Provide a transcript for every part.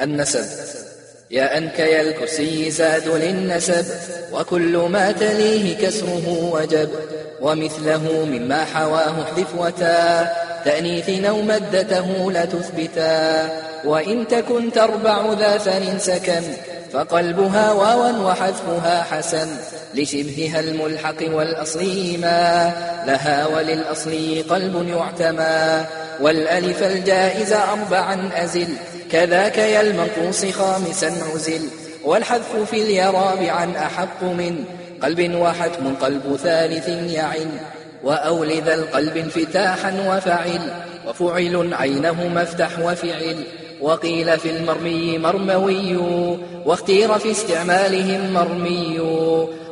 النسب. يا أنك يا الكرسي زاد للنسب وكل ما تليه كسره وجب. ومثله مما حواه احذف وتا تأنيث أو مدته لا تثبتا. وإن تكن تربع ذا ثن سكن فقلبها واوا وحذفها حسن. لشبهها الملحق والأصلي ما لها وللأصلي قلب يعتمى. والألف الجائز أربعا أزل. كذاك يا المنقوص خامسا عزل. والحذف في اليرابع أحق من. قلب وحتم قلب ثالث يعن وأول ذا القلب انفتاحا وفعل. وفعل عينه مفتح وفعل. وقيل في المرمي مرموي. واختير في استعمالهم مرمي.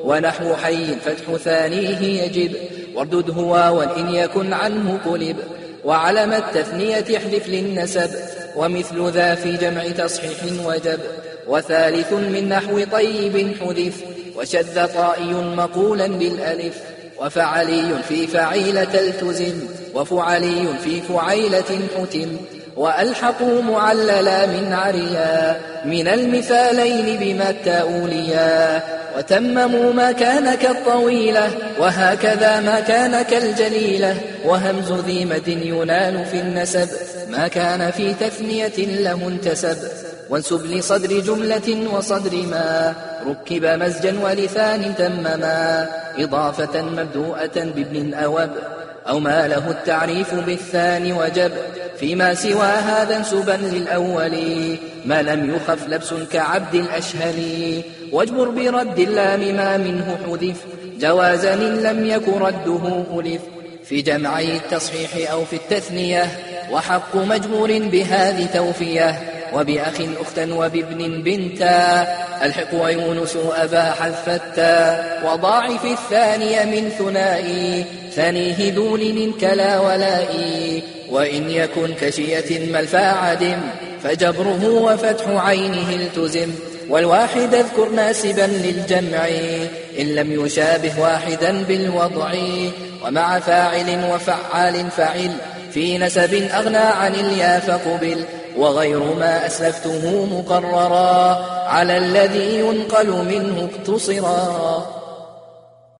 ونحو حي فتح ثانية يجب. واردد هو وإن يكن عنه قلب. وعلم التثنية احذف للنسب ومثل ذا في جمع تصحيح وجب وثالث من نحو طيب حذف وشذ طائي مقولا بالألف وفعلي في فعيلة التزم وفعلي في فعيلة حتم. وألحقوا معللا من عريا من المثالين بما التأوليا وتمموا ما كان كالطويلة وهكذا ما كان كالجليلة وهمز ذي مد ينال في النسب ما كان في تثنية له انتسب وانسب لصدر جملة وصدر ما ركب مزجا ولثان تمما إضافة مبدوءة بابن أوب أو ما له التعريف بالثاني وجب. فيما سوى هذا انسبا للأول ما لم يخف لبس كعبد الأشهل. واجبر برد اللام ما منه حذف جوازا إن لم يك رده ألف. في جمعي التصحيح أو في التثنية وحق مجبور بهذه توفية. وبأخ أختا وبابن بنتا. ألحق ويونس أبا حذفتا وضاعف الثانية من ثنائي. ثنيه ذول كلا ولائي. وإن يكن كشية ما الفاعدم فجبره وفتح عينه التزم. والواحد أذكر ناسبا للجمع. إن لم يشابه واحدا بالوضع. ومع فاعل وفعال فعل. في نسب أغنى عن اليا فقبل وغير ما أسلفته مقررا على الذي ينقل منه اقتصرا.